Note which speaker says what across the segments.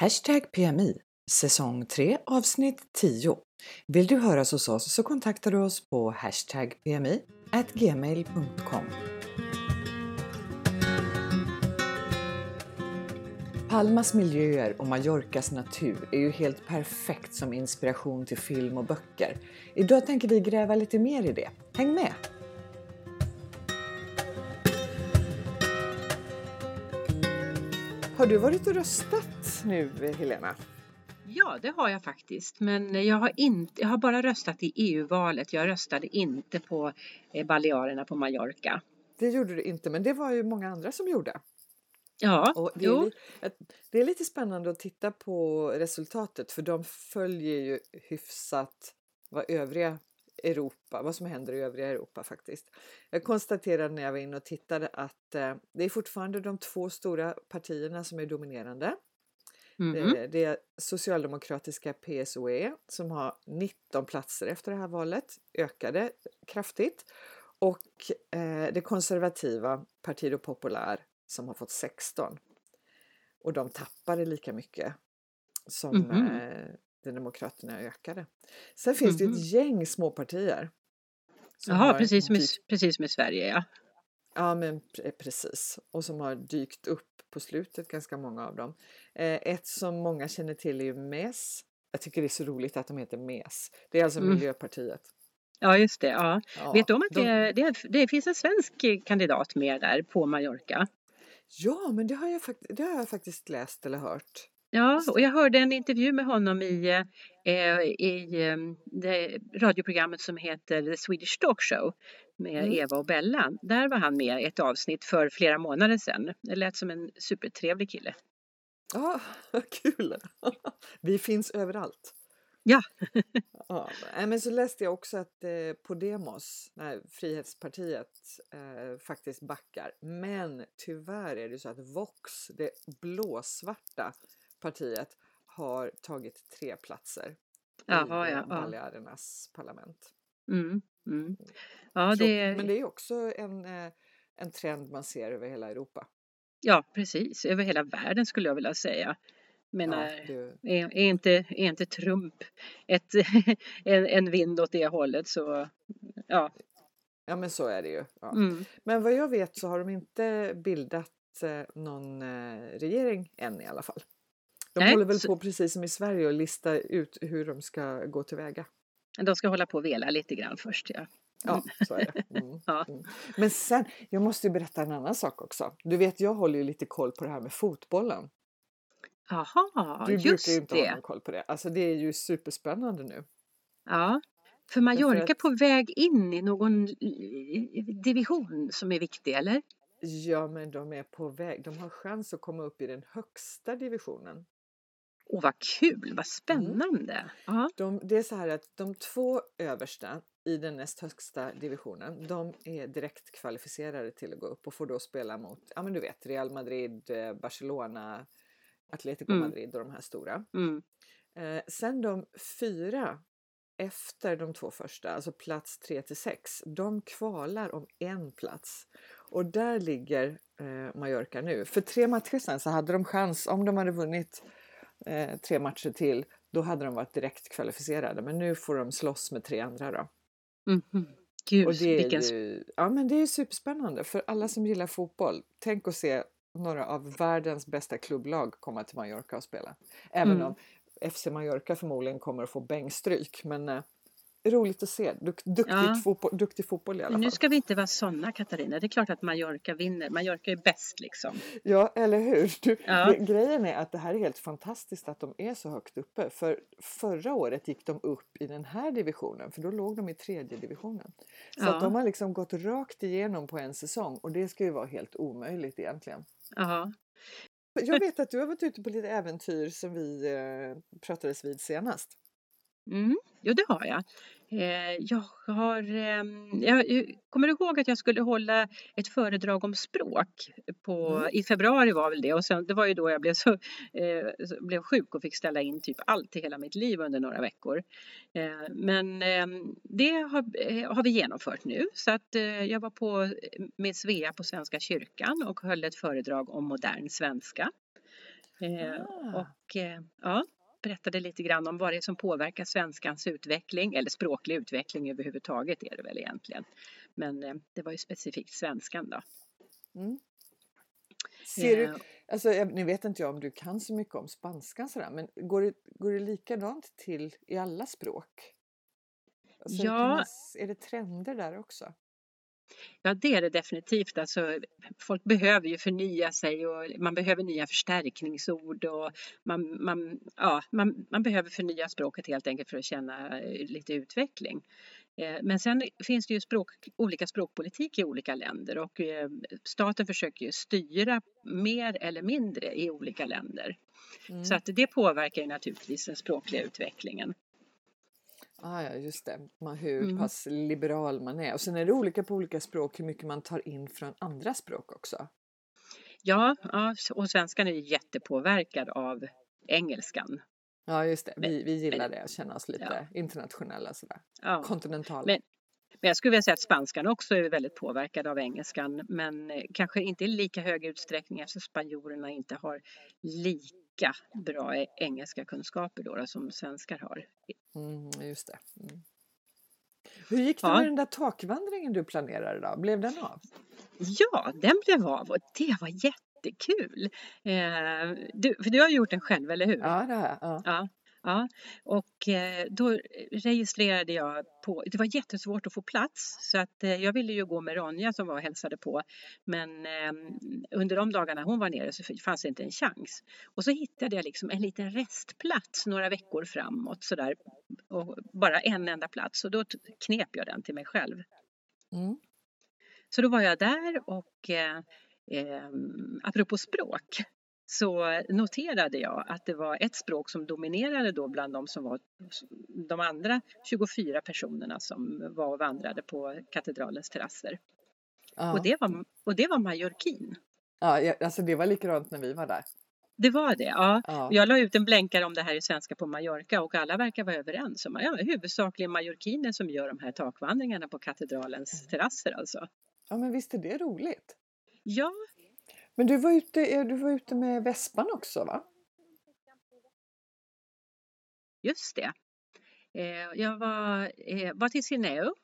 Speaker 1: Hashtag PMI, säsong 3 avsnitt 10. Vill du höras hos oss så kontaktar du oss på hashtag PMI gmail.com. Palmas miljöer och Mallorcas natur är ju helt perfekt som inspiration till film och böcker. Idag tänker vi gräva lite mer i det. Häng med! Har du varit och röstat nu, Helena?
Speaker 2: Ja, det har jag faktiskt. Men jag har, inte, jag har bara röstat i EU-valet. Jag röstade inte på eh, Balearerna på Mallorca.
Speaker 1: Det gjorde du inte, men det var ju många andra som gjorde.
Speaker 2: Ja,
Speaker 1: det, är, li- det är lite spännande att titta på resultatet för de följer ju hyfsat vad övriga Europa, vad som händer i övriga Europa faktiskt. Jag konstaterade när jag var inne och tittade att eh, det är fortfarande de två stora partierna som är dominerande.
Speaker 2: Mhm.
Speaker 1: Det, det är socialdemokratiska PSOE som har 19 platser efter det här valet, ökade kraftigt. Och eh, det konservativa Partido Popular som har fått 16. Och de tappade lika mycket som eh, de Demokraterna ökade. Sen finns det ju
Speaker 2: Mhm.
Speaker 1: ett gäng småpartier.
Speaker 2: Jaha, precis som, i, precis som i Sverige ja.
Speaker 1: Ja, men pre- precis. Och som har dykt upp på slutet, ganska många av dem. Eh, ett som många känner till är ju MES. Jag tycker det är så roligt att de heter MES. Det är alltså
Speaker 2: Mm.
Speaker 1: Miljöpartiet.
Speaker 2: Ja, just det. Ja.
Speaker 1: Ja,
Speaker 2: Vet du om att
Speaker 1: de-
Speaker 2: det, det, det finns en svensk kandidat med där på Mallorca?
Speaker 1: Ja, men det har, jag det har jag faktiskt läst eller hört.
Speaker 2: Ja, och jag hörde en intervju med honom i, eh, i eh, det radioprogrammet som heter The Swedish Talk Show med
Speaker 1: Mm.
Speaker 2: Eva och Bella. Där var han med i ett avsnitt för flera månader sedan. Det lät som en supertrevlig kille.
Speaker 1: Ja, vad kul! Vi finns överallt.
Speaker 2: Ja.
Speaker 1: ja, men så läste jag också att eh, Podemos, nej, Frihetspartiet, eh, faktiskt backar. Men tyvärr är det så att Vox, det blåsvarta partiet, har tagit tre platser
Speaker 2: Jaha,
Speaker 1: i
Speaker 2: ja,
Speaker 1: eh,
Speaker 2: ja.
Speaker 1: Balearernas parlament.
Speaker 2: Mm, mm. Ja,
Speaker 1: Så,
Speaker 2: det,
Speaker 1: Men det är också en, eh, en trend man ser över hela Europa.
Speaker 2: ja, precis. Över hela världen skulle jag vilja säga. Men
Speaker 1: Ja, det,
Speaker 2: är, är, inte, är inte Trump ett, en, en vind åt det hållet så ja.
Speaker 1: ja men så är det ju. Ja.
Speaker 2: Mm.
Speaker 1: Men vad jag vet så har de inte bildat eh, någon eh, regering än i alla fall. De
Speaker 2: Nej,
Speaker 1: håller väl
Speaker 2: så-
Speaker 1: på precis som i Sverige och lista ut hur de ska gå tillväga.
Speaker 2: De ska hålla på och vela lite grann först. Ja.
Speaker 1: Ja, så är det. Mm.
Speaker 2: Ja.
Speaker 1: Mm. Men sen, jag måste ju berätta en annan sak också. Du vet, jag håller ju lite koll på det här med fotbollen.
Speaker 2: Jaha,
Speaker 1: Du brukar ju inte ha
Speaker 2: det.
Speaker 1: någon koll på det. Alltså det är ju superspännande nu.
Speaker 2: Ja. För Mallorca
Speaker 1: att-
Speaker 2: på väg in i någon division som är viktig, eller?
Speaker 1: Ja, men de är på väg. De har chans att komma upp i den högsta divisionen.
Speaker 2: Åh, vad kul, vad spännande! Ja.
Speaker 1: De, det är så här att de två översta i den näst högsta divisionen, de är direkt kvalificerade till att gå upp och får då spela mot, ja men du vet, Real Madrid, eh, Barcelona, Atletico
Speaker 2: Mm.
Speaker 1: Madrid och de här stora.
Speaker 2: Mm.
Speaker 1: Eh, sen de fyra efter de två första, alltså plats 3 till 6, de kvalar om en plats. Och där ligger eh, Mallorca nu. För tre matcher sen så hade de chans, om de hade vunnit eh, tre matcher till, då hade de varit direkt kvalificerade. Men nu får de slåss med tre andra då.
Speaker 2: Mhm. Gud,
Speaker 1: Och det är
Speaker 2: vilken...
Speaker 1: ju, ja men det är superspännande för alla som gillar fotboll. Tänk att se några av världens bästa klubblag komma till Mallorca och spela. Även
Speaker 2: Mm.
Speaker 1: om FC Mallorca förmodligen kommer att få bängstryk. Men eh, roligt att se. Duk, duktigt
Speaker 2: Ja.
Speaker 1: fotboll, duktig fotboll i alla
Speaker 2: Men nu
Speaker 1: fall.
Speaker 2: ska vi inte vara sådana, Katarina. Det är klart att Mallorca vinner. Mallorca är bäst liksom.
Speaker 1: Ja, eller hur? Du,
Speaker 2: Ja.
Speaker 1: det, grejen är att det här är helt fantastiskt att de är så högt uppe. För förra året gick de upp i den här divisionen, för då låg de i tredje divisionen. Så
Speaker 2: Ja.
Speaker 1: att de har liksom gått rakt igenom på en säsong och det ska ju vara helt omöjligt egentligen.
Speaker 2: Ja.
Speaker 1: Jag vet att du har varit ute på lite äventyr som vi eh, pratades vid senast.
Speaker 2: Mm, jo, det har jag. Eh, jag har... ehm, jag, kommer ihåg att jag skulle hålla ett föredrag om språk på,
Speaker 1: Mm.
Speaker 2: i februari var väl det och sen, det var ju då jag blev, så, eh, blev sjuk och fick ställa in typ allt i hela mitt liv under några veckor. Eh, men ehm, det har, har vi genomfört nu så att jag var på med Svea på Svenska kyrkan och höll ett föredrag om modern svenska.
Speaker 1: Ah.
Speaker 2: och ja, berättade lite grann om vad det är som påverkar svenskans utveckling, eller språklig utveckling överhuvudtaget är det väl egentligen. Men eh, det var ju specifikt svenskan då.
Speaker 1: Mm. Ser du,
Speaker 2: Eh,
Speaker 1: alltså, nu vet inte jag om du kan så mycket om spanskan sådär, men går det, går det likadant till i alla språk? Alltså,
Speaker 2: Ja.
Speaker 1: är det trender där också?
Speaker 2: Ja, det är det definitivt. Alltså, folk behöver ju förnya sig och man behöver nya förstärkningsord och man, man, ja, man, man behöver förnya språket helt enkelt för att känna eh, lite utveckling. Eh, Men sen finns det ju språk, olika språkpolitik i olika länder och eh, staten försöker ju styra mer eller mindre i olika länder.
Speaker 1: Mm.
Speaker 2: Så att det påverkar ju naturligtvis den språkliga utvecklingen.
Speaker 1: Ah, ja, just det. Man, hur
Speaker 2: Mm.
Speaker 1: pass liberal man är. Och sen är det olika på olika språk hur mycket man tar in från andra språk också.
Speaker 2: Ja, ja och svenskan är ju jättepåverkad av engelskan.
Speaker 1: Ja, just det.
Speaker 2: Men-
Speaker 1: Vi, vi gillar
Speaker 2: men-
Speaker 1: det, att känna oss lite internationella sådär.
Speaker 2: Ja.
Speaker 1: Kontinentala.
Speaker 2: Men- Men jag skulle vilja säga att spanskan också är väldigt påverkad av engelskan men eh, kanske inte i lika hög utsträckning eftersom spanjorerna inte har lika bra e- engelska kunskaper då, då som svenskar har.
Speaker 1: Mm, just det. Mm. Hur gick det
Speaker 2: Ja.
Speaker 1: med den där takvandringen du planerade då? Blev den av?
Speaker 2: Ja, den blev av och det var jättekul. Eh, du, för du har gjort den själv, eller hur?
Speaker 1: Ja, det har jag. Ja.
Speaker 2: Ja, ja. och eh, då registrerade jag på, det var jättesvårt att få plats så att eh, jag ville ju gå med Ronja som var och hälsade på men eh, under de dagarna hon var nere så fanns det inte en chans. Och så hittade jag liksom en liten restplats några veckor framåt sådär och bara en enda plats och då knep jag den till mig själv.
Speaker 1: Mm.
Speaker 2: Så då var jag där och eh, eh, apropå språk så noterade jag att det var ett språk som dominerade då bland de som var de andra 24 personerna som var och vandrade på katedralens terrasser.
Speaker 1: Ja.
Speaker 2: Och, det var, och det var mallorquin.
Speaker 1: Ja, alltså det var likadant när vi var där.
Speaker 2: Det var det, ja.
Speaker 1: Ja.
Speaker 2: Jag la ut en blänkare om det här i svenska på Mallorca och alla verkar vara överens om ja, huvudsakligen mallorquiner som gör de här takvandringarna på katedralens terrasser alltså.
Speaker 1: ja, men visst är det roligt?
Speaker 2: Ja,
Speaker 1: men du var ute, eh, du var ute med vespan också va?
Speaker 2: Just det. Eh, jag var, eh, var till Sineo,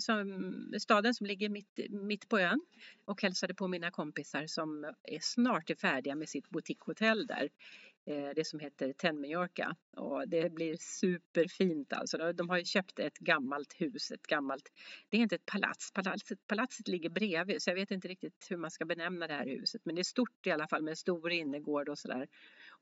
Speaker 2: som, staden som ligger mitt, mitt på ön och hälsade på mina kompisar som är snart är färdiga med sitt boutiquehotell där. Eh, det som heter Ten Mallorca och det blir superfint alltså. De- De har ju köpt ett gammalt hus, ett gammalt, det är inte ett palats, palatset, palatset ligger bredvid så jag vet inte riktigt hur man ska benämna det här huset men det är stort i alla fall med en stor innergård och sådär.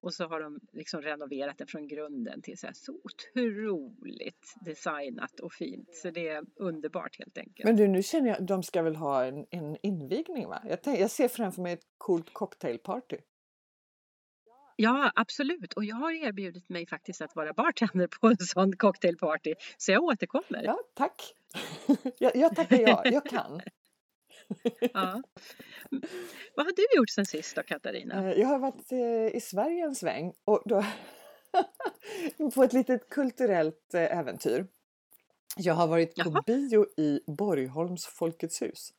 Speaker 2: Och så har de liksom renoverat det från grunden till så, här så otroligt designat och fint. Så det är underbart helt enkelt.
Speaker 1: Men du, nu känner jag, de ska väl ha en, en invigning va? Jag, tänk, jag ser framför mig ett coolt cocktailparty.
Speaker 2: Ja, absolut. Och jag har erbjudit mig faktiskt att vara bartender på en sån cocktailparty. Så jag återkommer.
Speaker 1: Ja, tack! jag, jag tackar ja, jag kan.
Speaker 2: Ja. Vad har du gjort sen sist då, Katarina?
Speaker 1: Eh, Jag har varit eh, i Sverige en sväng och då på ett litet kulturellt eh, äventyr. Jag har varit på
Speaker 2: Jaha.
Speaker 1: bio i Borgholms Folkets hus.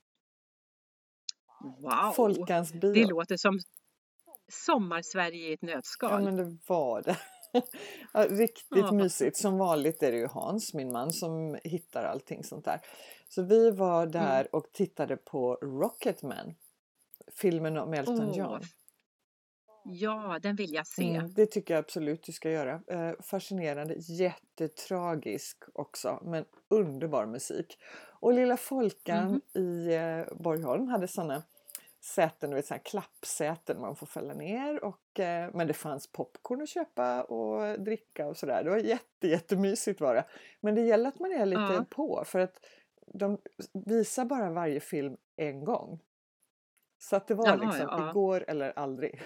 Speaker 2: Wow!
Speaker 1: Folkans bio.
Speaker 2: Det låter som Sommarsverige i ett
Speaker 1: Ja
Speaker 2: nötskal.
Speaker 1: men det var det. Ja, Riktigt
Speaker 2: Ja.
Speaker 1: mysigt. Som vanligt är det ju Hans, min man, som hittar allting sånt där. Så vi var där
Speaker 2: Mm.
Speaker 1: och tittade på Rocketman. Filmen om Elton
Speaker 2: Åh,
Speaker 1: John.
Speaker 2: Ja, den vill jag se.
Speaker 1: Mm, det tycker jag absolut du ska göra. Eh, fascinerande, jättetragisk också, men underbar musik. Och Lilla Folkan
Speaker 2: Mhm.
Speaker 1: i eh, Borgholm hade sådana säten, du vet, såna klappsäten man får fälla ner. Och, eh, men det fanns popcorn att köpa och dricka och sådär. Det var jätte, jättemysigt var det. Men det gäller att man är lite
Speaker 2: Ja.
Speaker 1: på för att de visar bara varje film en gång. Så att det var
Speaker 2: Jaha,
Speaker 1: liksom
Speaker 2: ja.
Speaker 1: igår eller aldrig.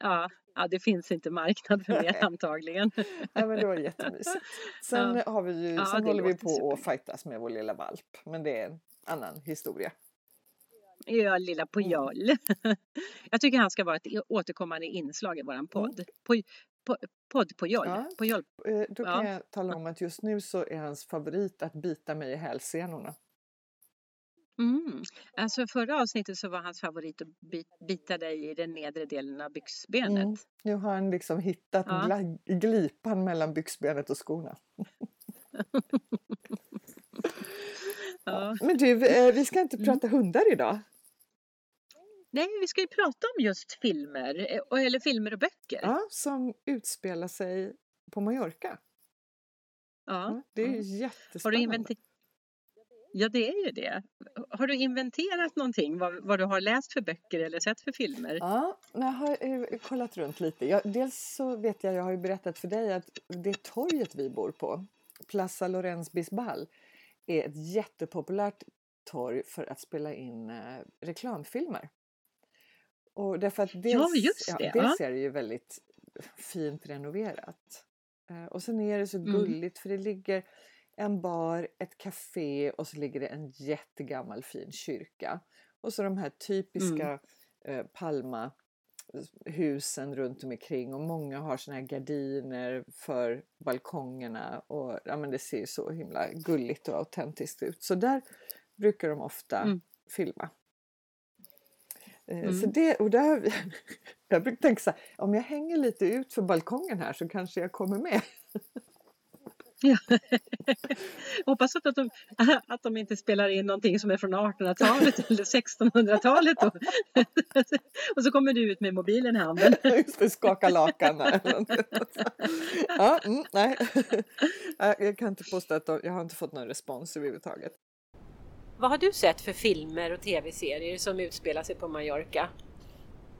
Speaker 2: Ja, ja, det finns inte marknad för mer antagligen.
Speaker 1: Ja, men det var jättemysigt. Sen,
Speaker 2: Ja.
Speaker 1: har vi ju, sen
Speaker 2: det
Speaker 1: håller vi på
Speaker 2: super.
Speaker 1: att fightas med vår lilla valp. Men det är en annan historia.
Speaker 2: Ja, lilla Pujol. Jag tycker han ska vara ett återkommande inslag i våran podd. Poj, po, podd Pujol.
Speaker 1: Ja.
Speaker 2: Pujol.
Speaker 1: Eh, Då kan
Speaker 2: Ja.
Speaker 1: jag tala om att just nu så är hans favorit att bita mig i hälsenorna.
Speaker 2: Mm. Alltså förra avsnittet så var hans favorit att bita dig i den nedre delen av byxbenet. Mm.
Speaker 1: Nu har han liksom hittat ja. glipan mellan byxbenet och skorna. ja. Men du, eh, vi ska inte mm. prata mm. hundar idag.
Speaker 2: Nej, vi ska ju prata om just filmer, eh, eller filmer och böcker.
Speaker 1: Ja, som utspelar sig på Mallorca. Ja. det är ju jättespännande. Har du
Speaker 2: Ja, det är ju det. Har du inventerat någonting, vad, vad, du har läst för böcker eller sett för filmer?
Speaker 1: Ja, jag har eh, kollat runt lite. Jag, dels så vet jag, jag har ju berättat för dig att det torget vi bor på, Plaza Lorenz Bisbal, är ett jättepopulärt torg för att spela in eh, reklamfilmer. Och därför att dels,
Speaker 2: ja, just det.
Speaker 1: Ja, dels är det ju väldigt fint renoverat. Eh, och sen är det så mm. gulligt för det ligger en bar, ett café och så ligger det en jättegammal fin kyrka. Och så de här typiska mm. eh, Palma-husen runt omkring och många har såna här gardiner för balkongerna och ja, men det ser så himla gulligt och autentiskt ut. Så där brukar de ofta mm. filma. Eh, mm. Så det, och där, jag brukar tänka så här, om jag hänger lite ut för balkongen här så kanske jag kommer med.
Speaker 2: Ja. Hoppas att de, att de inte spelar in någonting som är från 1800-talet eller 1600-talet. Och så kommer du ut med mobilen i handen.
Speaker 1: Just det, skaka lakan. Ja, mm, nej. Jag kan inte påstå att de, jag har inte fått någon respons överhuvudtaget.
Speaker 2: Vad har du sett för filmer och tv-serier som utspelar sig på Mallorca?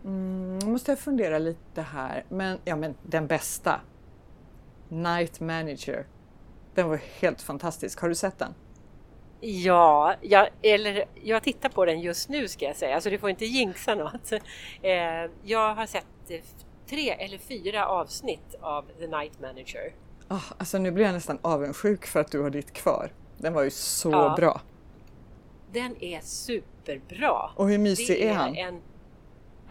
Speaker 1: Mm, måste jag fundera lite här. Men, ja, men den bästa. Night Manager den var helt fantastisk. Har du sett den?
Speaker 2: Ja, jag, eller jag tittar på den just nu ska jag säga, så du får inte jinxa något. Eh, jag har sett eh, tre eller fyra avsnitt av The Night Manager.
Speaker 1: Oh, alltså nu blir jag nästan avundsjuk för att du har ditt kvar. Den var ju så ja, bra.
Speaker 2: Den är superbra.
Speaker 1: Och hur mysig är, är han? En,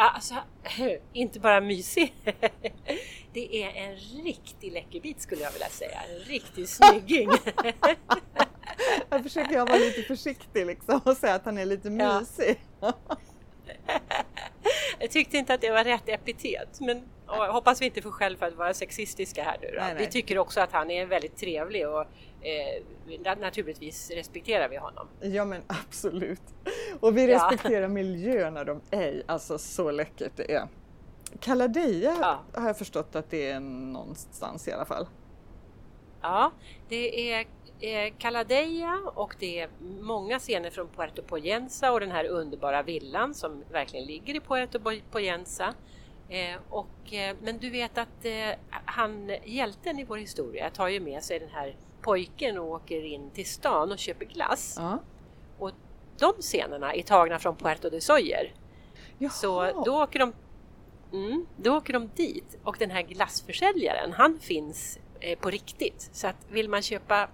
Speaker 2: Alltså, inte bara mysig. Det är en riktig läckerbit skulle jag vilja säga. En riktig snygging.
Speaker 1: Jag försöker jag vara lite försiktig liksom och säga att han är lite mysig. Ja.
Speaker 2: Jag tyckte inte att det var rätt epitet, men hoppas vi inte får skäll för att vara sexistiska här nu då. Nej, nej. Vi tycker också att han är väldigt trevlig och eh, naturligtvis respekterar vi honom.
Speaker 1: Ja men absolut. Och vi respekterar ja. miljöerna de är Alltså så läckert det är. Kaladeja ja. har jag förstått att det är någonstans i alla fall.
Speaker 2: Ja, det är Caladeja och det är många scener från Puerto Poyensa och den här underbara villan som verkligen ligger i Puerto Poyensa. Eh, och, eh, men du vet att eh, han, hjälten i vår historia tar ju med sig den här pojken och åker in till stan och köper glass. Ja. Och de scenerna är tagna från Puerto de Soyer. Jaha. Så då åker, de, mm, då åker de dit och den här glassförsäljaren han finns eh, på riktigt. Så att vill man köpa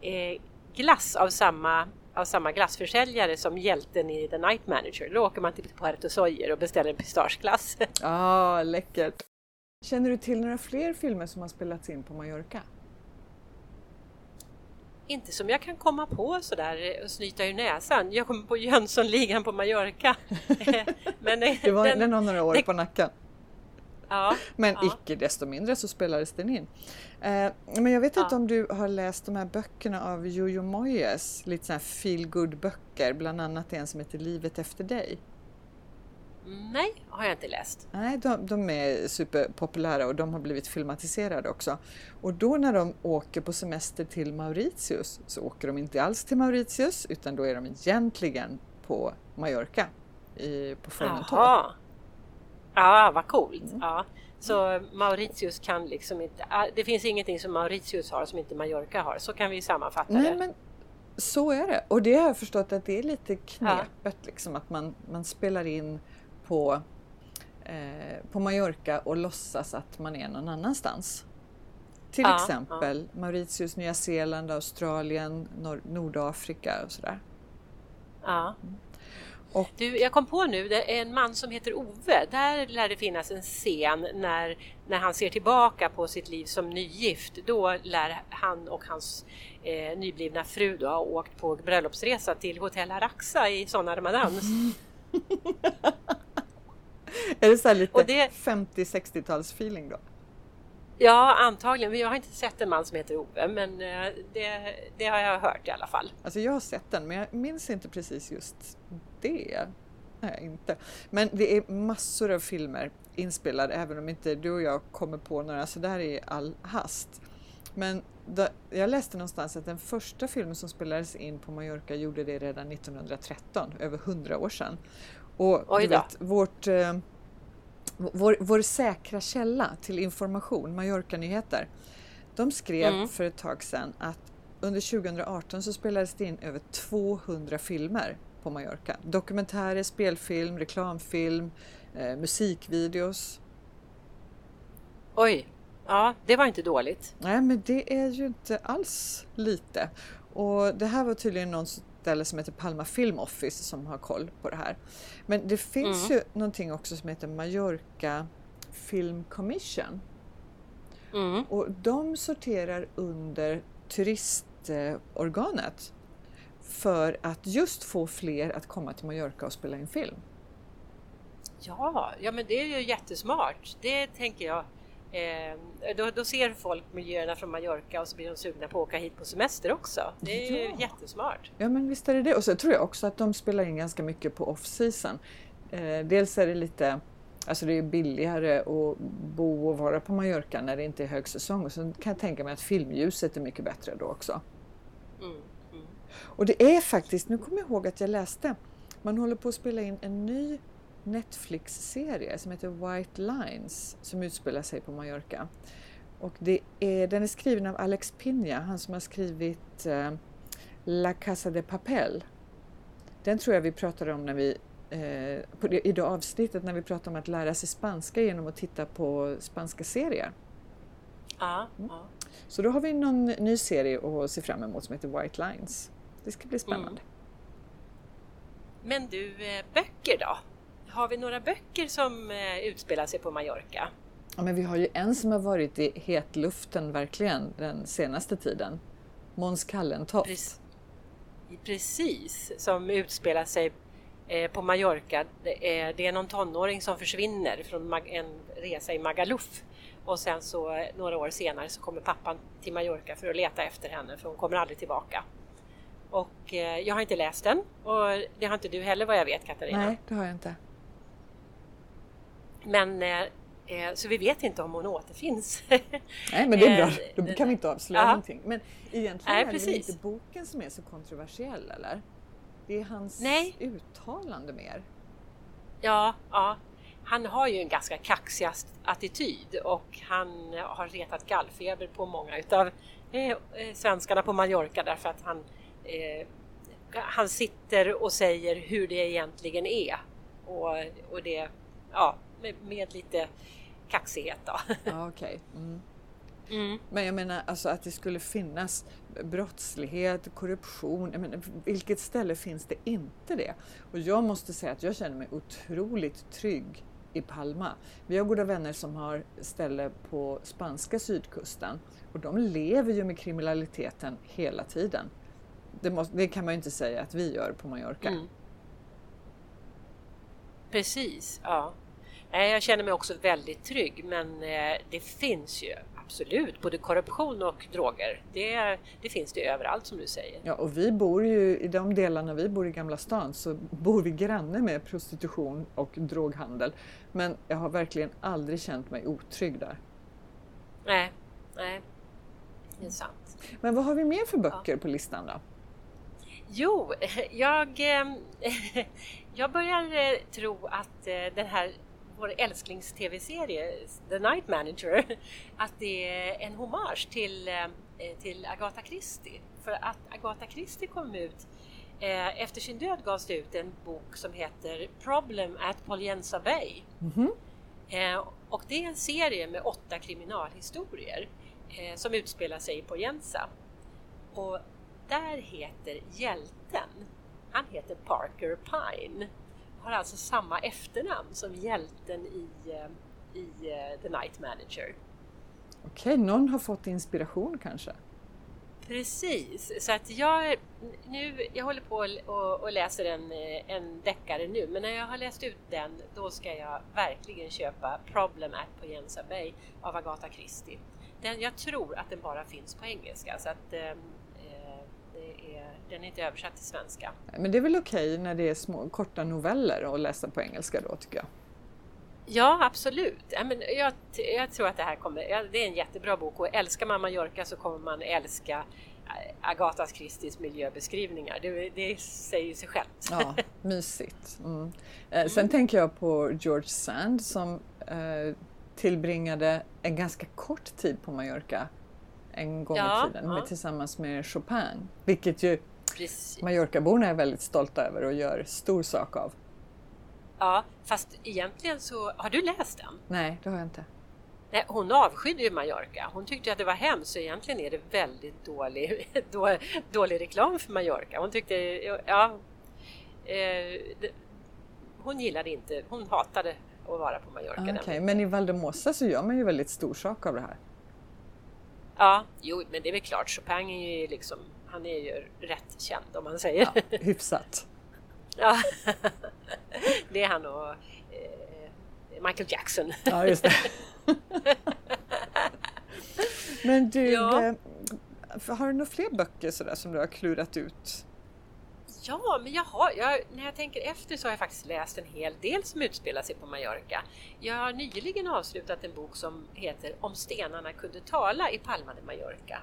Speaker 2: eh, glass av samma, av samma glassförsäljare som hjälten i The Night Manager, då åker man till Puerto Soyer och beställer en pistageglass.
Speaker 1: Ah, läckert! Känner du till några fler filmer som har spelats in på Mallorca?
Speaker 2: Inte som jag kan komma på sådär och snyta ur näsan. Jag kommer på Jönssonligan på Mallorca.
Speaker 1: Men, det var, den, den har några år det, på nacken. Ja, men ja. icke desto mindre så spelades den in. Eh, men jag vet ja. inte om du har läst de här böckerna av Jojo Moyes, lite sådana här feel good böcker, bland annat en som heter Livet efter dig.
Speaker 2: Nej, har jag inte läst.
Speaker 1: Nej, de, de, är superpopulära och de har blivit filmatiserade också. Och då när de åker på semester till Mauritius så åker de inte alls till Mauritius utan då är de egentligen på Mallorca i, på Formentor.
Speaker 2: Ja, vad coolt! Mm. Ja. Så Mauritius kan liksom inte, ah, det finns ingenting som Mauritius har som inte Mallorca har, så kan vi sammanfatta
Speaker 1: Nej,
Speaker 2: det.
Speaker 1: Men så är det och det har jag förstått att det är lite knepet ja. liksom att man, man spelar in på, eh, på Mallorca och låtsas att man är någon annanstans. Till ja, exempel ja. Mauritius, Nya Zeeland, Australien, Nord Nordafrika och sådär. Ja.
Speaker 2: Och... Du, jag kom på nu, det är en man som heter Ove. Där lär det finnas en scen när, när han ser tillbaka på sitt liv som nygift. Då lär han och hans eh, nyblivna fru då ha åkt på bröllopsresa till Hotell Araxa i Såna Ramadans.
Speaker 1: är det så lite det... 50-60-tals feeling då?
Speaker 2: Ja, antagligen. Jag har inte sett en man som heter Ove, men eh, det, det, har jag hört i alla fall.
Speaker 1: Alltså jag har sett den, men jag minns inte precis just det. Nej, inte. Men det är massor av filmer inspelade, även om inte du och jag kommer på några så där i all hast. Men då, jag läste någonstans att den första filmen som spelades in på Mallorca gjorde det redan 1913, över hundra år sedan. Och du vet, vårt eh, vår, vår säkra källa till information, Mallorca-nyheter, de skrev mm. för ett tag sedan att under 2018 så spelades det in över 200 filmer på Mallorca. Dokumentärer, spelfilm, reklamfilm, eh, musikvideos.
Speaker 2: Oj, ja det var inte dåligt.
Speaker 1: Nej men det är ju inte alls lite. Och det här var tydligen någon ställe som heter Palma Film Office som har koll på det här. Men det finns mm. ju någonting också som heter Mallorca Film Commission. Mm. Och de sorterar under turistorganet för att just få fler att komma till Mallorca och spela in film.
Speaker 2: Ja, ja men det är ju jättesmart. Det tänker jag Eh, då, då, ser folk miljöerna från Mallorca och så blir de sugna på att åka hit på semester också. Det är ja. ju jättesmart.
Speaker 1: Ja men visst är det det. Och så tror jag också att de spelar in ganska mycket på off-season. Eh, dels är det lite Alltså det är billigare att bo och vara på Mallorca när det inte är högsäsong. Och så kan jag tänka mig att filmljuset är mycket bättre då också. Mm, mm. Och det är faktiskt, nu kommer jag ihåg att jag läste, man håller på att spela in en ny Netflix-serie som heter White Lines som utspelar sig på Mallorca. Och det är, den är skriven av Alex Pina, han som har skrivit eh, La Casa de Papel. Den tror jag vi pratade om när vi, eh, på det, i det avsnittet när vi pratade om att lära sig spanska genom att titta på spanska serier.
Speaker 2: Ja, mm. ja.
Speaker 1: Så då har vi någon ny serie att se fram emot som heter White Lines. Det ska bli spännande. Mm.
Speaker 2: Men du, eh, böcker då? Har vi några böcker som eh, utspelar sig på Mallorca?
Speaker 1: Ja, men vi har ju en som har varit i hetluften verkligen den senaste tiden. Måns Kallentoft.
Speaker 2: Precis, precis, som utspelar sig eh, på Mallorca. Det är, det är någon tonåring som försvinner från en resa i Magaluf och sen så eh, några år senare så kommer pappan till Mallorca för att leta efter henne för hon kommer aldrig tillbaka. Och jag har inte läst den och det har inte du heller vad jag vet Katarina.
Speaker 1: Nej, det har jag inte.
Speaker 2: Men eh, eh, så vi vet inte om hon återfinns.
Speaker 1: Nej men det är bra, eh, då kan vi inte avslöja ja. någonting. Men egentligen Nej, är det inte boken som är så kontroversiell eller? Det är hans Nej. uttalande mer.
Speaker 2: Ja, ja. Han har ju en ganska kaxig attityd och han har retat gallfeber på många utav eh, svenskarna på Mallorca därför att han, eh, han sitter och säger hur det egentligen är. Och, och det, ja, med, med lite kaxighet då.
Speaker 1: Ja, okay. Mm. Mm. Men jag menar alltså att det skulle finnas brottslighet, korruption. Jag menar, vilket ställe finns det inte det? Och jag måste säga att jag känner mig otroligt trygg i Palma. Vi har goda vänner som har ställe på spanska sydkusten och de lever ju med kriminaliteten hela tiden. Det, måste, det kan man ju inte säga att vi gör på Mallorca. Mm.
Speaker 2: Precis, ja. Jag känner mig också väldigt trygg men eh, det finns ju absolut både korruption och droger. Det, det, finns det överallt som du säger.
Speaker 1: Ja och vi bor ju i de delarna vi bor i Gamla stan så bor vi granne med prostitution och droghandel. Men jag har verkligen aldrig känt mig otrygg där.
Speaker 2: Nej, nej. Det är sant.
Speaker 1: Men vad har vi mer för böcker ja. på listan då?
Speaker 2: Jo, jag, eh, jag börjar eh, tro att den här vår älsklings-tv-serie The Night Manager att det är en hommage till, eh, till Agatha Christie. För att Agatha Christie kom ut eh, efter sin död gavs det ut en bok som heter Problem at Poliensa Bay. Mm -hmm. Och det är en serie med åtta kriminalhistorier som utspelar sig i Poliensa. Och där heter hjälten, han heter Parker Pine. Har alltså samma efternamn som hjälten i, eh, i uh, The Night Manager.
Speaker 1: Okej, någon har fått inspiration kanske?
Speaker 2: Precis, så att jag, nu, jag håller på och, och läser en, en deckare nu, men när jag har läst ut den då ska jag verkligen köpa Problem at Poyensa Bay av Agatha Christie. Den, jag tror att den bara finns på engelska så att eh, är, den är inte översatt till svenska.
Speaker 1: Men det är väl okej när det är små korta noveller att läsa på engelska då tycker jag.
Speaker 2: Ja, absolut. Ja, men jag, jag tror att det här kommer, ja, det är en jättebra bok och älskar man Mallorca så kommer man älska eh, Agatas Christies miljöbeskrivningar. Det, det säger sig självt.
Speaker 1: Ja, mysigt. Mm. Eh, sen mm. tänker jag på George Sand som eh, tillbringade en ganska kort tid på Mallorca en gång ja, i tiden ja. med, tillsammans med Chopin. Vilket ju Mallorcaborna är väldigt stolta över och gör stor sak av.
Speaker 2: Ja, fast egentligen så... Har du läst den?
Speaker 1: Nej, det har jag inte.
Speaker 2: Nej, hon avskydde ju Mallorca. Hon tyckte att det var hemskt så egentligen är det väldigt dålig, då, dålig reklam för Mallorca. Hon tyckte... Ja, eh, det, hon gillade inte... Hon hatade att vara på Mallorca.
Speaker 1: Okay, men i Valdemossa så gör man ju väldigt stor sak av det här.
Speaker 2: Ja, jo, men det är väl klart. Chopin är ju liksom... Han är ju rätt känd om man säger. Ja,
Speaker 1: hyfsat.
Speaker 2: Ja, det är han och eh, Michael Jackson.
Speaker 1: Ja, just det. Men du, ja. Eh, har du några fler böcker sådär som du har klurat ut?
Speaker 2: Ja, men jag har, jag, när jag tänker efter så har jag faktiskt läst en hel del som utspelar sig på Mallorca. Jag har nyligen avslutat en bok som heter Om stenarna kunde tala i Palma de Mallorca.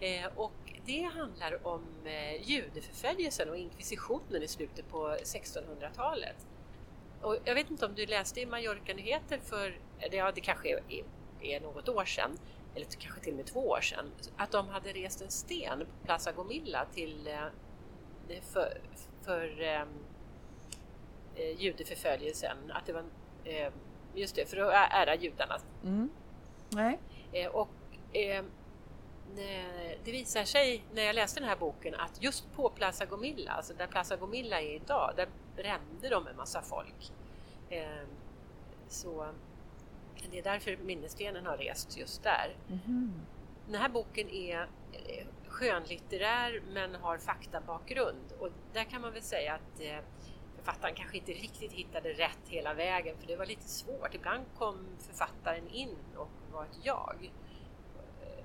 Speaker 2: Eh, och det handlar om eh, judeförföljelsen och inkvisitionen i slutet på 1600-talet. Och jag vet inte om du läste i Mallorca-nyheter för, ja det kanske är, är något år sedan, eller kanske till och med två år sedan, att de hade rest en sten på Plaza Gomilla till, eh, för, för um, judeförföljelsen, att det var, um, just det, för att ära judarna.
Speaker 1: Mm. Nej.
Speaker 2: Och um, det visar sig när jag läste den här boken att just på Plaza Gomilla, alltså där Plaza Gomilla är idag, där brände de en massa folk. Ehm, så det är därför minnesstenen har rest just där.
Speaker 1: Mm.
Speaker 2: Den här boken är eh, skönlitterär men har faktabakgrund och där kan man väl säga att eh, författaren kanske inte riktigt hittade rätt hela vägen för det var lite svårt. Ibland kom författaren in och var ett jag.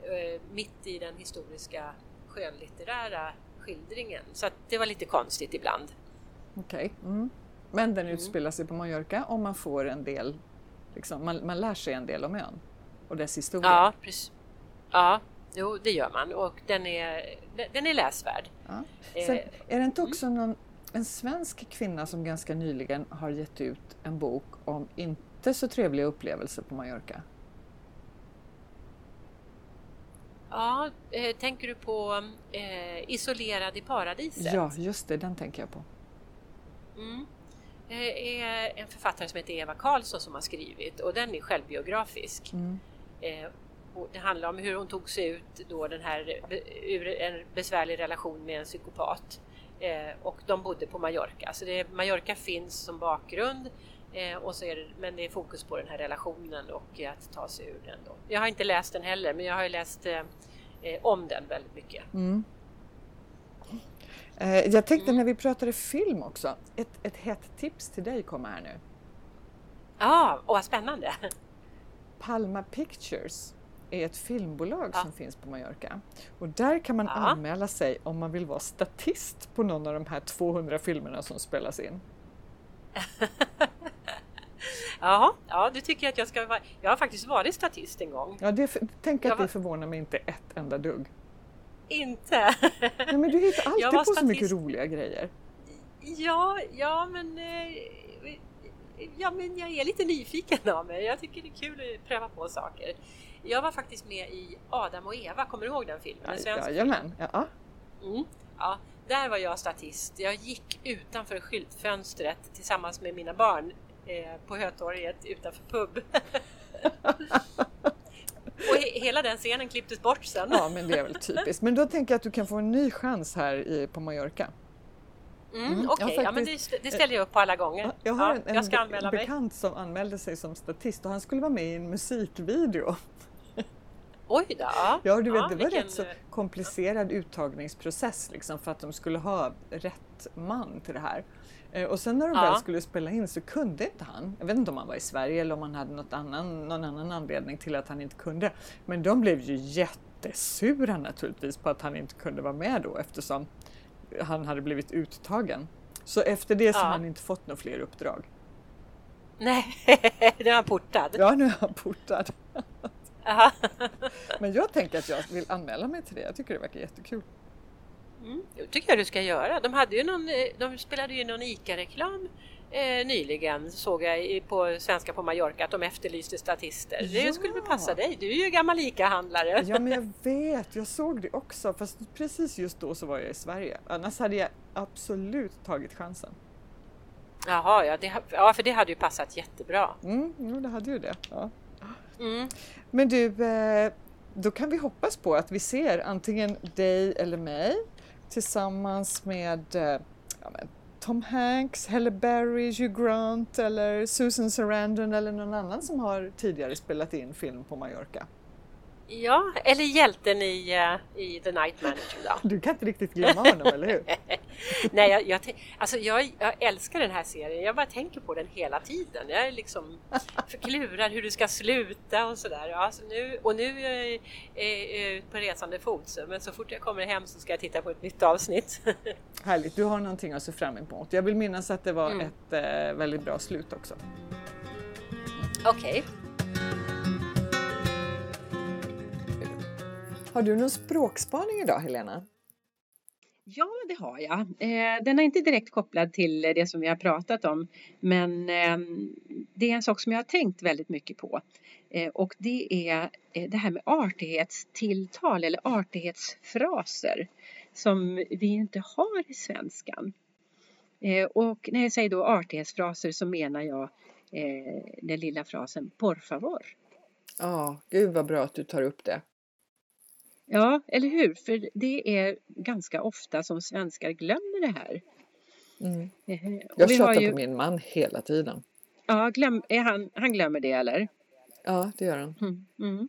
Speaker 2: Eh, mitt i den historiska skönlitterära skildringen. Så det var lite konstigt ibland.
Speaker 1: Okej. Okay. Mm. Men den mm. utspelar sig på Mallorca och man får en del, liksom, man, man lär sig en del om ön och dess historia.
Speaker 2: Ja, precis. Ja, jo det gör man och den är, den är läsvärd.
Speaker 1: Ja. Sen, är det inte också mm. någon, en svensk kvinna som ganska nyligen har gett ut en bok om inte så trevliga upplevelser på Mallorca?
Speaker 2: Ja, eh, tänker du på eh, Isolerad i paradiset?
Speaker 1: Ja, just det, den tänker jag på.
Speaker 2: Mm. Det är en författare som heter Eva Karlsson som har skrivit och den är självbiografisk.
Speaker 1: Mm.
Speaker 2: Eh, det handlar om hur hon tog sig ut då den här, ur en besvärlig relation med en psykopat. Eh, och de bodde på Mallorca, så det, Mallorca finns som bakgrund Eh, och så är det, men det är fokus på den här relationen och att ta sig ur den. Då. Jag har inte läst den heller, men jag har läst eh, eh, om den väldigt mycket.
Speaker 1: Mm. Eh, jag tänkte mm. när vi pratade film också, ett, ett hett tips till dig kommer här nu.
Speaker 2: Ja, och vad spännande!
Speaker 1: Palma Pictures är ett filmbolag ja. som finns på Mallorca. Och där kan man ja. anmäla sig om man vill vara statist på någon av de här 200 filmerna som spelas in.
Speaker 2: Jaha, ja du tycker att jag ska vara... Jag har faktiskt varit statist en gång.
Speaker 1: Ja, det, tänk att var... det förvånar mig inte ett enda dugg.
Speaker 2: Inte?
Speaker 1: Nej, men du hittar alltid på statist... så mycket roliga grejer.
Speaker 2: Ja, ja men... Eh, ja, men jag är lite nyfiken av mig. Jag tycker det är kul att pröva på saker. Jag var faktiskt med i Adam och Eva, kommer du ihåg den filmen?
Speaker 1: Ja, jajamän, ja.
Speaker 2: Mm, ja. Där var jag statist. Jag gick utanför skyltfönstret tillsammans med mina barn eh, på Hötorget utanför pub. Och he hela den scenen klipptes bort sen.
Speaker 1: Ja, men det är väl typiskt. Men då tänker jag att du kan få en ny chans här i, på Mallorca.
Speaker 2: Mm,
Speaker 1: Mm,
Speaker 2: Okej,
Speaker 1: ja,
Speaker 2: ja, men det, det ställer jag upp på alla gånger.
Speaker 1: Jag har en,
Speaker 2: ja,
Speaker 1: en
Speaker 2: jag ska
Speaker 1: be-
Speaker 2: anmäla mig.
Speaker 1: bekant som anmälde sig som statist och han skulle vara med i en musikvideo.
Speaker 2: Oj då! Ja,
Speaker 1: Ja, du vet,
Speaker 2: Ja,
Speaker 1: det var
Speaker 2: vilken,
Speaker 1: rätt så
Speaker 2: eh,
Speaker 1: komplicerad uttagningsprocess liksom, för att de skulle ha rätt man till det här. Eh, Och sen när de
Speaker 2: Ja.
Speaker 1: väl skulle spela in så kunde inte han. Jag vet inte om han var i Sverige eller om han hade något annan, någon annan anledning till att han inte kunde. Men de blev ju jättesura naturligtvis på att han inte kunde vara med då eftersom han hade blivit uttagen. Så efter det så
Speaker 2: Ja.
Speaker 1: har han inte fått några fler uppdrag.
Speaker 2: Nej, nu är han portad.
Speaker 1: Ja, nu är han portad.
Speaker 2: Aha.
Speaker 1: Men jag tänker att jag vill anmäla mig till det. Jag tycker det verkar jättekul.
Speaker 2: Mm, det tycker jag du ska göra. De, hade ju någon, eh, de spelade ju någon ICA-reklam eh, nyligen såg jag på Svenska på Mallorca att de efterlyste statister. Det
Speaker 1: Ja.
Speaker 2: skulle väl passa dig? Du är ju gammal ICA-handlare.
Speaker 1: Ja men jag vet, jag såg det också fast precis just då så var jag i Sverige. Annars hade jag absolut tagit chansen.
Speaker 2: Jaha, ja, det, ja, för det hade ju passat jättebra.
Speaker 1: Mm, jo, det hade ju det. Ja.
Speaker 2: Mm.
Speaker 1: Men du, eh, då kan vi hoppas på att vi ser antingen dig eller mig tillsammans med eh, ja, men Tom Hanks, Halle Berry, Hugh Grant eller Susan Sarandon eller någon annan som har tidigare spelat in film på Mallorca.
Speaker 2: Ja, eller hjälten i, eh, i The Night Manager då.
Speaker 1: Du kan inte riktigt glömma honom, eller hur?
Speaker 2: Nej, jag, jag, alltså jag, jag älskar den här serien. Jag bara tänker på den hela tiden. Jag är liksom förklurar hur det ska sluta och sådär. Ja, så nu, och nu är jag, jag på resande fot. så- Men så fort jag kommer hem så ska jag titta på ett nytt avsnitt.
Speaker 1: Härligt, du har någonting att se fram emot. Jag vill minnas att det var
Speaker 2: Mm.
Speaker 1: ett eh, väldigt bra slut också.
Speaker 2: Okej.
Speaker 1: Har du någon språkspaning idag Helena?
Speaker 3: Ja, det har jag. Eh, den är inte direkt kopplad till det som vi har pratat om, men eh, det är en sak som jag har tänkt väldigt mycket på. Eh, och det är eh, det här med artighetstilltal eller artighetsfraser som vi inte har i svenskan. Och när jag säger då artighetsfraser så menar jag den lilla frasen por favor.
Speaker 1: Ja, gud vad bra att du tar upp det.
Speaker 3: Ja, eller hur? För det är ganska ofta som svenskar glömmer det här.
Speaker 1: Mm.
Speaker 3: Eh,
Speaker 1: Jag tjatar
Speaker 3: ju-
Speaker 1: på min man hela tiden.
Speaker 3: Ja, glöm, är han, han glömmer det eller?
Speaker 1: Ja, det gör han.
Speaker 3: Mm. Mm.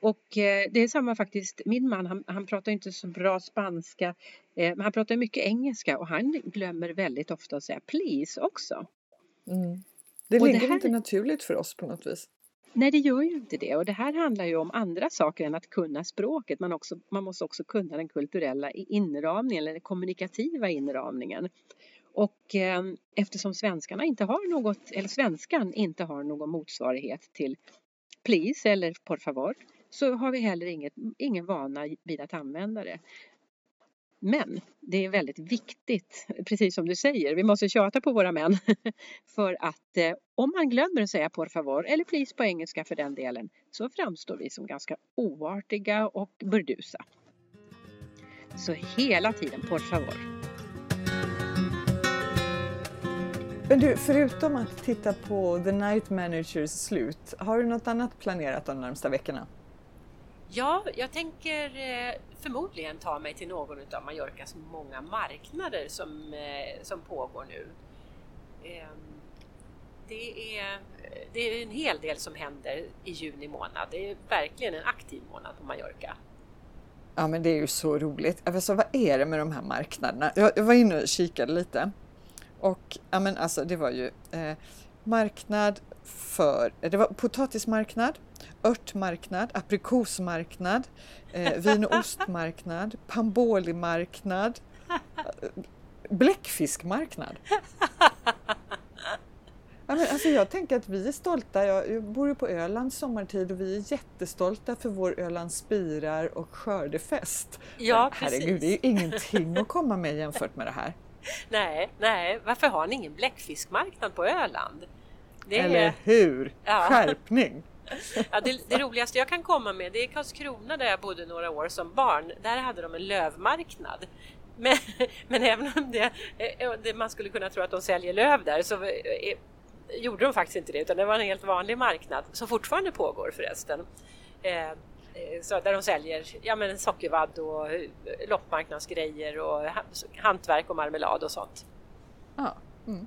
Speaker 3: Och eh, det är samma faktiskt, min man han, han pratar inte så bra spanska eh, men han pratar mycket engelska och han glömmer väldigt ofta att säga please också.
Speaker 1: Mm. Det
Speaker 3: Och det
Speaker 1: ligger
Speaker 3: här-
Speaker 1: inte naturligt för oss på något vis.
Speaker 3: Nej det gör ju inte det och det här handlar ju om andra saker än att kunna språket. Man, också, man måste också kunna den kulturella inramningen eller den kommunikativa inramningen. Och eh, eftersom svenskarna inte har något, eller svenskan inte har någon motsvarighet till please eller por favor så har vi heller inget, ingen vana vid att använda det. Men det är väldigt viktigt, precis som du säger, vi måste tjata på våra män. För att eh, om man glömmer att säga por favor, eller please på engelska för den delen, så framstår vi som ganska oartiga och burdusa. Så hela tiden por favor.
Speaker 1: Men du, förutom att titta på The Night Managers slut, har du något annat planerat de närmsta veckorna?
Speaker 2: Ja, jag tänker eh, förmodligen ta mig till någon av Mallorcas många marknader som, eh, som pågår nu. Ehm, det är, det är en hel del som händer i juni månad. Det är verkligen en aktiv månad på Mallorca.
Speaker 1: Ja men det är ju så roligt. Alltså, vad är det med de här marknaderna? Jag, jag var inne och kikade lite. Och ja, men alltså, det var ju eh, marknad för, det var potatismarknad, örtmarknad, aprikosmarknad, eh, vin och ostmarknad, pambolimarknad, eh, bläckfiskmarknad. Ja, men alltså jag tänker att vi är stolta. Jag, bor ju på Öland sommartid och vi är jättestolta för vår Ölands spirar och skördefest.
Speaker 2: Ja,
Speaker 1: Men herregud, det är ju
Speaker 2: precis.
Speaker 1: ingenting att komma med jämfört med det här.
Speaker 2: Nej, nej, varför har ni ingen bläckfiskmarknad på Öland? Det är,
Speaker 1: Eller hur?
Speaker 2: Ja.
Speaker 1: Skärpning!
Speaker 2: Ja, det, det roligaste jag kan komma med det är Karlskrona där jag bodde några år som barn. Där hade de en lövmarknad. Men, men även om det, eh, eh, det, man skulle kunna tro att de säljer löv där så eh, eh, gjorde de faktiskt inte det utan det var en helt vanlig marknad som fortfarande pågår förresten. Eh, så där de säljer ja, men sockervadd och loppmarknadsgrejer och hantverk och marmelad och sånt.
Speaker 1: Ja. Mm.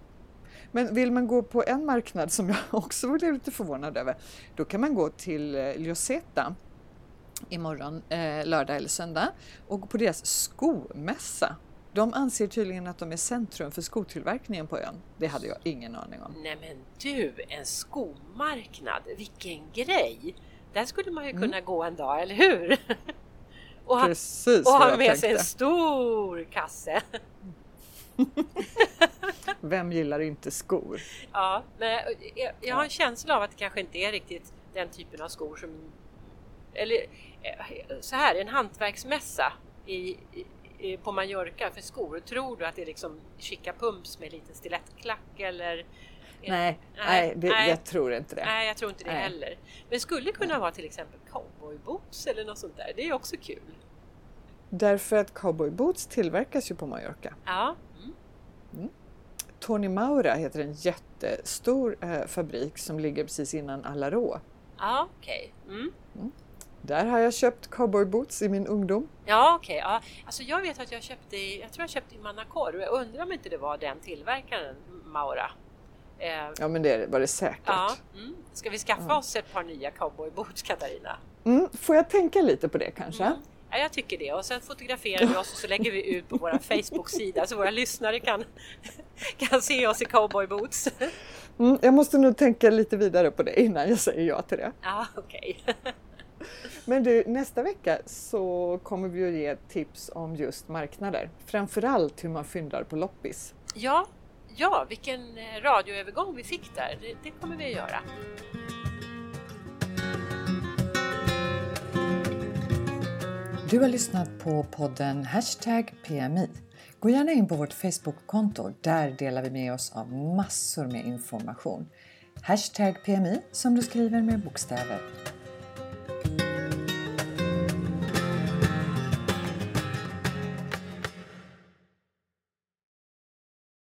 Speaker 1: Men vill man gå på en marknad som jag också blev lite förvånad över, då kan man gå till eh, Lyoseta imorgon, eh, lördag eller söndag, och på deras skomässa. De anser tydligen att de är centrum för skotillverkningen på ön. Det hade jag ingen aning om.
Speaker 2: Nej men du, en skomarknad, vilken grej! Där skulle man ju
Speaker 1: Mm.
Speaker 2: kunna gå en dag, eller hur? och ha,
Speaker 1: Precis
Speaker 2: och ha med sig en stor kasse.
Speaker 1: Vem gillar inte skor?
Speaker 2: Ja, men jag, jag har en känsla av att det kanske inte är riktigt den typen av skor som... Eller eh, så här, en hantverksmässa i, i, på Mallorca för skor. Tror du att det är liksom chica pumps med lite stilettklack eller?
Speaker 1: Nej,
Speaker 2: Nej,
Speaker 1: nej, det,
Speaker 2: nej.
Speaker 1: jag tror inte det.
Speaker 2: Nej, jag tror inte det
Speaker 1: Nej.
Speaker 2: heller. Men skulle kunna vara till exempel cowboyboots eller något sånt där. Det är också kul.
Speaker 1: Därför att cowboyboots tillverkas ju på Mallorca.
Speaker 2: Ja, mm.
Speaker 1: Tony Maura heter en jättestor eh, fabrik som ligger precis innan Alarå.
Speaker 2: ja okej. Mm.
Speaker 1: Där har jag köpt cowboyboots i min ungdom.
Speaker 2: Ja, okej. Ja. Alltså jag vet att jag köpte i, jag tror jag köpte i Manacor jag undrar om inte det var den tillverkaren, Maura. Eh,
Speaker 1: Ja men det var det säkert.
Speaker 2: ja, mm. Ska vi skaffa oss ett par nya cowboyboots, Katarina?
Speaker 1: Mm, får jag tänka lite på det kanske?
Speaker 2: Ja, jag tycker det. Och sen fotograferar vi oss och så lägger vi ut på vår Facebook-sida så våra lyssnare kan, kan se oss i cowboyboots.
Speaker 1: Mm, jag måste nog tänka lite vidare på det innan jag säger ja till det.
Speaker 2: Ja, okej.
Speaker 1: Men du, nästa vecka så kommer vi att ge tips om just marknader. Framförallt hur man fyndar på loppis.
Speaker 2: Ja, ja, vilken eh, radioövergång vi fick där. Det, det kommer vi att göra.
Speaker 1: Du har lyssnat på podden Hashtag PMI. Gå gärna in på vårt Facebook-konto. Där delar vi med oss av massor med information. Hashtag PMI som du skriver med bokstäver.